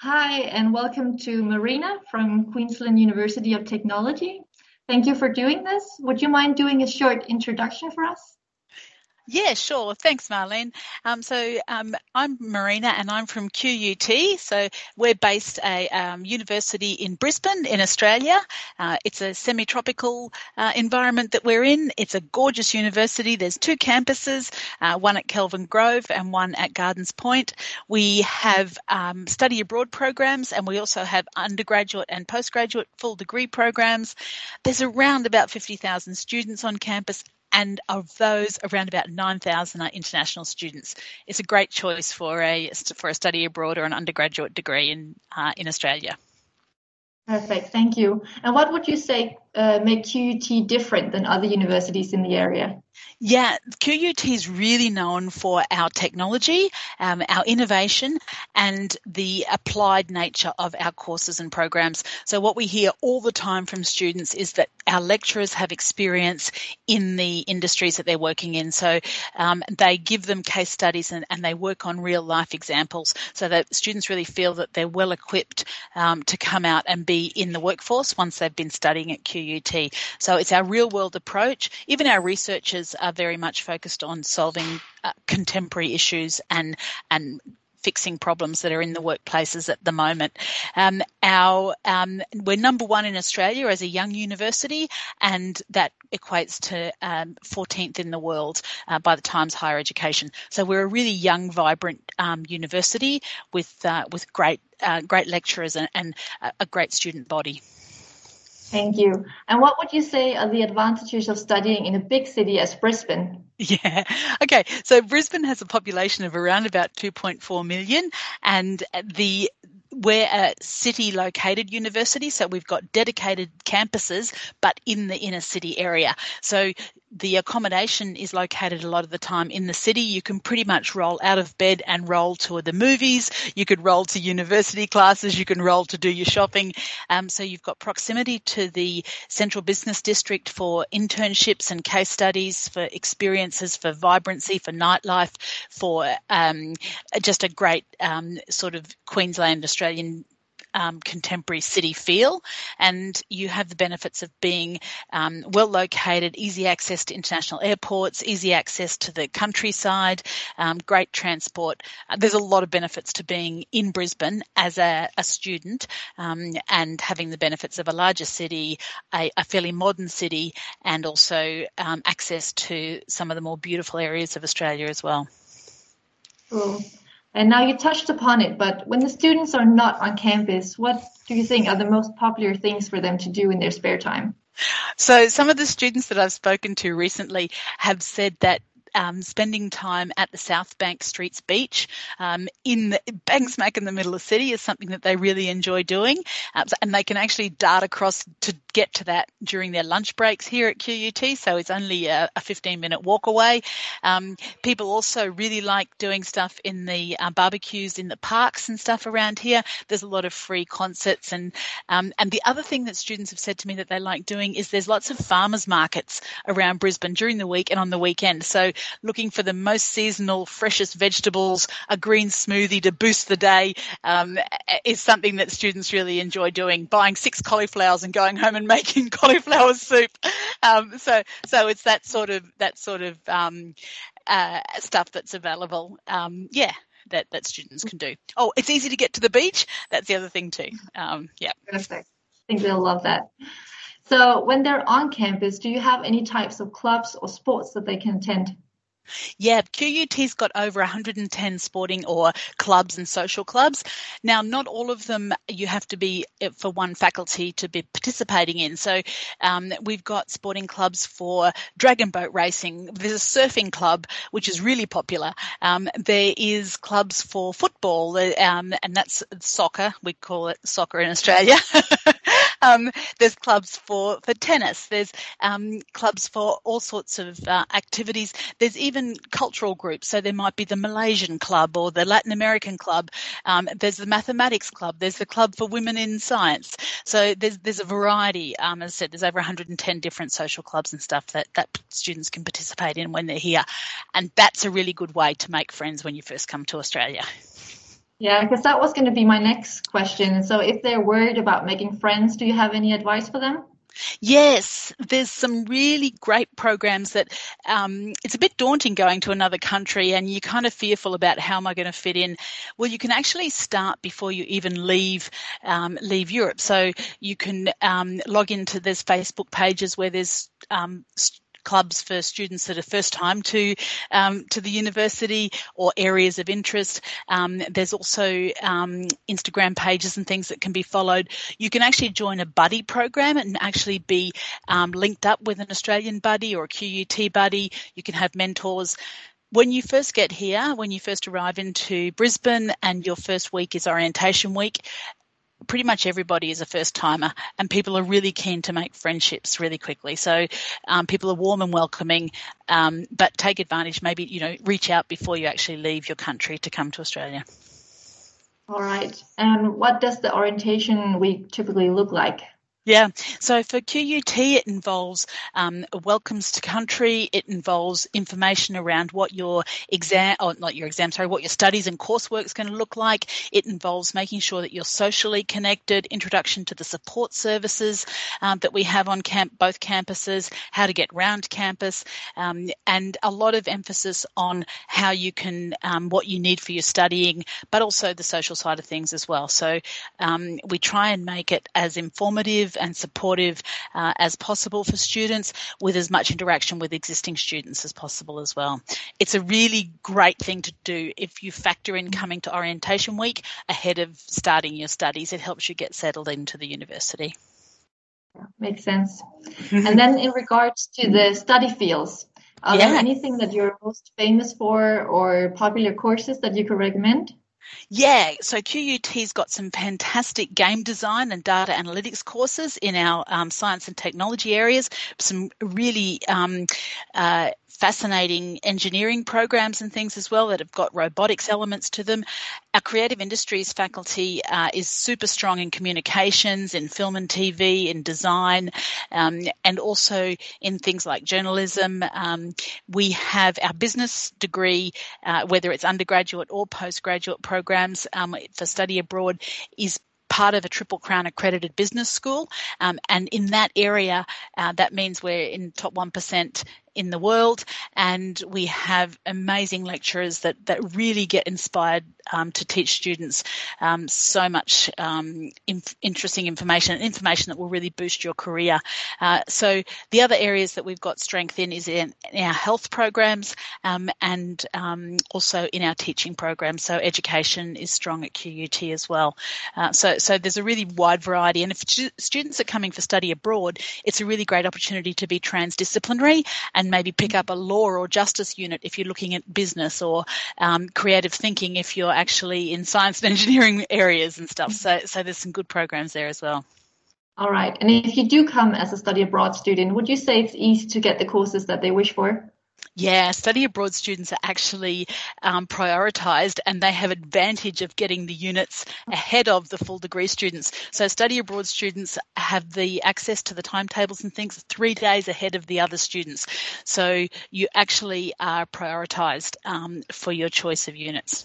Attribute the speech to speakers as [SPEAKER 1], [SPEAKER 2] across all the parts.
[SPEAKER 1] Hi, and welcome to Marina from Queensland University of Technology. Thank you for doing this. Would you mind doing a short introduction for us?
[SPEAKER 2] Yeah, sure. Thanks, Marlene. Um, so um, I'm Marina and I'm from QUT. So we're based a um, university in Brisbane in Australia. Uh, it's a semi-tropical uh, environment that we're in. It's a gorgeous university. There's two campuses, uh, one at Kelvin Grove and one at Gardens Point. We have um, study abroad programs and we also have undergraduate and postgraduate full degree programs. There's around about 50,000 students on campus and of those, around about 9,000 are international students. It's a great choice for a for a study abroad or an undergraduate degree in uh, in Australia.
[SPEAKER 1] Perfect, thank you. And what would you say uh, make QUT different than other universities in the area?
[SPEAKER 2] Yeah, QUT is really known for our technology, um, our innovation, and the applied nature of our courses and programs. So, what we hear all the time from students is that our lecturers have experience in the industries that they're working in. So, um, they give them case studies and, and, they work on real life examples so that students really feel that they're well equipped um, to come out and be in the workforce once they've been studying at QUT. So, it's our real world approach. Even our researchers are very much focused on solving uh, contemporary issues and and fixing problems that are in the workplaces at the moment. Um, our um, we're number one in Australia as a young university, and that equates to um, 14th in the world uh, by the Times Higher Education. So we're a really young, vibrant um, university with uh, with great uh, great lecturers and, and a great student body.
[SPEAKER 1] Thank you. And what would you say are the advantages of studying in a big city as Brisbane?
[SPEAKER 2] Yeah. Okay. So Brisbane has a population of around about 2.4 million and the we're a city located university, so we've got dedicated campuses, but in the inner city area. So the accommodation is located a lot of the time in the city. You can pretty much roll out of bed and roll to the movies. You could roll to university classes. You can roll to do your shopping. Um, so you've got proximity to the central business district for internships and case studies, for experiences, for vibrancy, for nightlife, for um, just a great um, sort of Queensland Australian um, contemporary city feel, and you have the benefits of being um, well located, easy access to international airports, easy access to the countryside, um, great transport. Uh, there's a lot of benefits to being in Brisbane as a, a student um, and having the benefits of a larger city, a, a fairly modern city, and also um, access to some of the more beautiful areas of Australia as well.
[SPEAKER 1] And now you touched upon it, but when the students are not on campus, what do you think are the most popular things for them to do in their spare time?
[SPEAKER 2] So, some of the students that I've spoken to recently have said that um, spending time at the South Bank Streets Beach um, in the, bang smack in the middle of the city is something that they really enjoy doing. Uh, and they can actually dart across to get to that during their lunch breaks here at QUT. So it's only a, a 15 minute walk away. Um, people also really like doing stuff in the uh, barbecues in the parks and stuff around here. There's a lot of free concerts and um, and the other thing that students have said to me that they like doing is there's lots of farmers markets around Brisbane during the week and on the weekend. So looking for the most seasonal, freshest vegetables, a green smoothie to boost the day um, is something that students really enjoy doing. Buying six cauliflowers and going home and making cauliflower soup. Um, so, so it's that sort of that sort of um, uh, stuff that's available. Um, yeah, that, that students can do. Oh, it's easy to get to the beach. That's the other thing too. Um, yeah.
[SPEAKER 1] Perfect. I think they'll love that. So when they're on campus, do you have any types of clubs or sports that they can attend?
[SPEAKER 2] Yeah, QUT's got over 110 sporting or clubs and social clubs. Now, not all of them you have to be eh, for one faculty to be participating in. So, um, we've got sporting clubs for dragon boat racing. There's a surfing club which is really popular. Um, there is clubs for football, um, and that's soccer. We call it soccer in Australia. um, there's clubs for, for tennis. There's um, clubs for all sorts of uh, activities. There's even cultural groups. So there might be the Malaysian club or the Latin American club. Um, there's the mathematics club. There's the club for women in science. So there's there's a variety. Um, as I said, there's over 110 different social clubs and stuff that that students can participate in when they're here, and that's a really good way to make friends when you first come to Australia.
[SPEAKER 1] Yeah, because that was going to be my next question. So, if they're worried about making friends, do you have any advice for them?
[SPEAKER 2] Yes, there's some really great programs that um, it's a bit daunting going to another country and you're kind of fearful about how am I going to fit in. Well, you can actually start before you even leave um, leave Europe. So you can um, log into there's Facebook pages where there's um, clubs for students that are first time to um, to the university or areas of interest. Um, there's also um, Instagram pages and things that can be followed. You can actually join a buddy program and actually be um, linked up with an Australian buddy or a QUT buddy. You can have mentors when you first get here, when you first arrive into Brisbane and your first week is orientation week, pretty much everybody is a first timer and people are really keen to make friendships really quickly. So um, people are warm and welcoming, um, but take advantage, maybe, you know, reach out before you actually leave your country to come to Australia.
[SPEAKER 1] All right. And what does the orientation week typically look like?
[SPEAKER 2] Yeah, so for QUT, it involves um, welcomes to country. It involves information around what your exam, or not your exam, sorry, what your studies and coursework is going to look like. It involves making sure that you're socially connected, introduction to the support services um, that we have on camp, both campuses, how to get round campus, um, and a lot of emphasis on how you can, um, what you need for your studying, but also the social side of things as well. So um, we try and make it as informative and supportive uh, as possible for students with as much interaction with existing students as possible as well. It's a really great thing to do if you factor in coming to orientation week ahead of starting your studies. It helps you get settled into the university.
[SPEAKER 1] makes sense. and then in regards to the study fields, are yeah. there anything that you're most famous for or popular courses that you could recommend?
[SPEAKER 2] Yeah, so QUT's got some fantastic game design and data analytics courses in our um, science and technology areas, some really um, uh, fascinating engineering programs and things as well that have got robotics elements to them. Our creative industries faculty uh, is super strong in communications, in film and TV, in design, um, and also in things like journalism. Um, we have our business degree, uh, whether it's undergraduate or postgraduate programs um, for study abroad, is part of a Triple Crown accredited business school. Um, and in that area, uh, that means we're in top 1% in the world, and we have amazing lecturers that that really get inspired um, to teach students um, so much um, interesting information, information that will really boost your career. Uh, so the other areas that we've got strength in is in, in our health programs um, and um, also in our teaching programs. So education is strong at QUT as well. Uh, so so there's a really wide variety, and if students are coming for study abroad, it's a really great opportunity to be transdisciplinary and maybe pick up a law or justice unit if you're looking at business or creative thinking if you're actually in science and engineering areas and stuff. So, so there's some good programs there as well.
[SPEAKER 1] All right. And if you do come as a study abroad student, would you say it's easy to get the courses that they wish for?
[SPEAKER 2] Yeah, study abroad students are actually um, prioritised and they have advantage of getting the units ahead of the full degree students. So study abroad students have the access to the timetables and things three days ahead of the other students. So you actually are prioritised um, for your choice of units.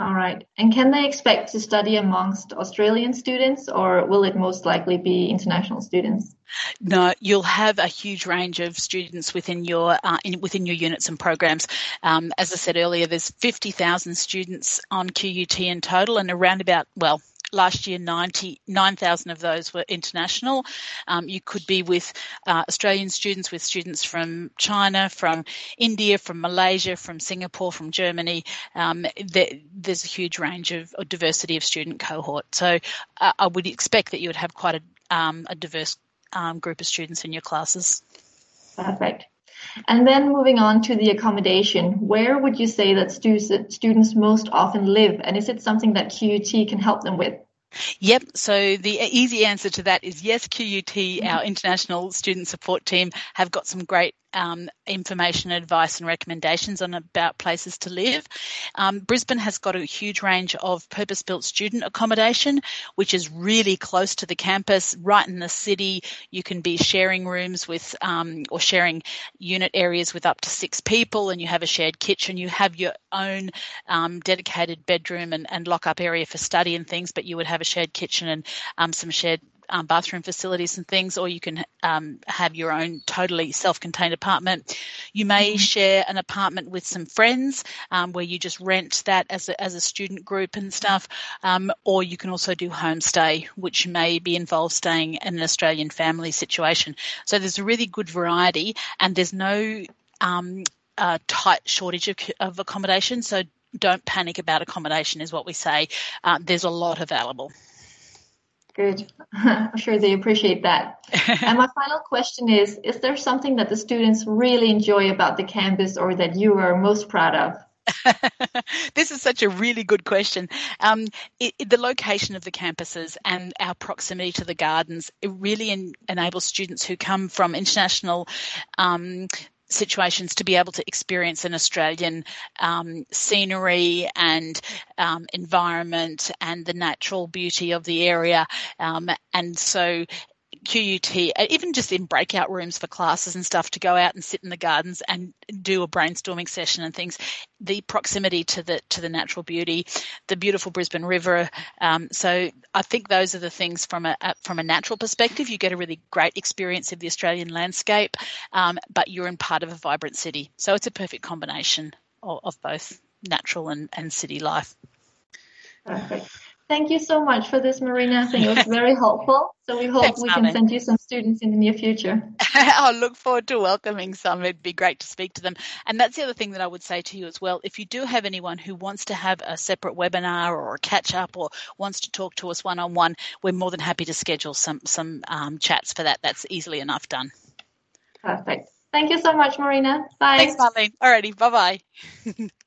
[SPEAKER 1] All right. And can they expect to study amongst Australian students or will it most likely be international students?
[SPEAKER 2] No, you'll have a huge range of students within your uh, in, within your units and programs. Um, as I said earlier, there's 50,000 students on QUT in total, and around about well last year 9,000 of those were international. Um, you could be with uh, Australian students, with students from China, from India, from Malaysia, from Singapore, from Germany. Um, there, there's a huge range of, diversity of student cohort. So uh, I would expect that you would have quite a, um, a diverse um, group of students in your classes.
[SPEAKER 1] Perfect. And then moving on to the accommodation, where would you say that stu- students most often live? And is it something that QUT can help them with?
[SPEAKER 2] Yep. So the easy answer to that is yes, QUT, mm-hmm. our international student support team, have got some great um, information, advice, and recommendations on about places to live. Um, Brisbane has got a huge range of purpose-built student accommodation, which is really close to the campus, right in the city. You can be sharing rooms with um, or sharing unit areas with up to six people, and you have a shared kitchen. You have your own um, dedicated bedroom and, and lock-up area for study and things, but you would have a shared kitchen and um, some shared um, bathroom facilities and things, or you can um, have your own totally self-contained apartment. You may mm-hmm. share an apartment with some friends um, where you just rent that as a, as a student group and stuff, um, or you can also do homestay, which may be involved staying in an Australian family situation. So there's a really good variety, and there's no um, uh, tight shortage of, of accommodation. So don't panic about accommodation, is what we say. Uh, there's a lot available.
[SPEAKER 1] Good. I'm sure they appreciate that. and my final question is Is there something that the students really enjoy about the campus or that you are most proud of?
[SPEAKER 2] this is such a really good question. Um, it, it, the location of the campuses and our proximity to the gardens it really en- enables students who come from international um, situations to be able to experience an Australian um, scenery and um, environment and the natural beauty of the area. Um, and so QUT, uh, even just in breakout rooms for classes and stuff, to go out and sit in the gardens and do a brainstorming session and things. The proximity to the to the natural beauty, the beautiful Brisbane River. Um, so I think those are the things from a, from a natural perspective. You get a really great experience of the Australian landscape, um, but you're in part of a vibrant city. So it's a perfect combination of, of both natural and, and city life.
[SPEAKER 1] Perfect. Thank you so much for this, Marina. I think it was very helpful. So we hope Thanks, we can send you some students in the near future.
[SPEAKER 2] I'll look forward to welcoming some. It'd be great to speak to them. And that's the other thing that I would say to you as well. If you do have anyone who wants to have a separate webinar or a catch up or wants to talk to us one on one, we're more than happy to schedule some some um, chats for that. That's easily enough done.
[SPEAKER 1] Perfect. Thank you so much, Marina. Bye.
[SPEAKER 2] Thanks, Marlene. Alrighty. Bye bye.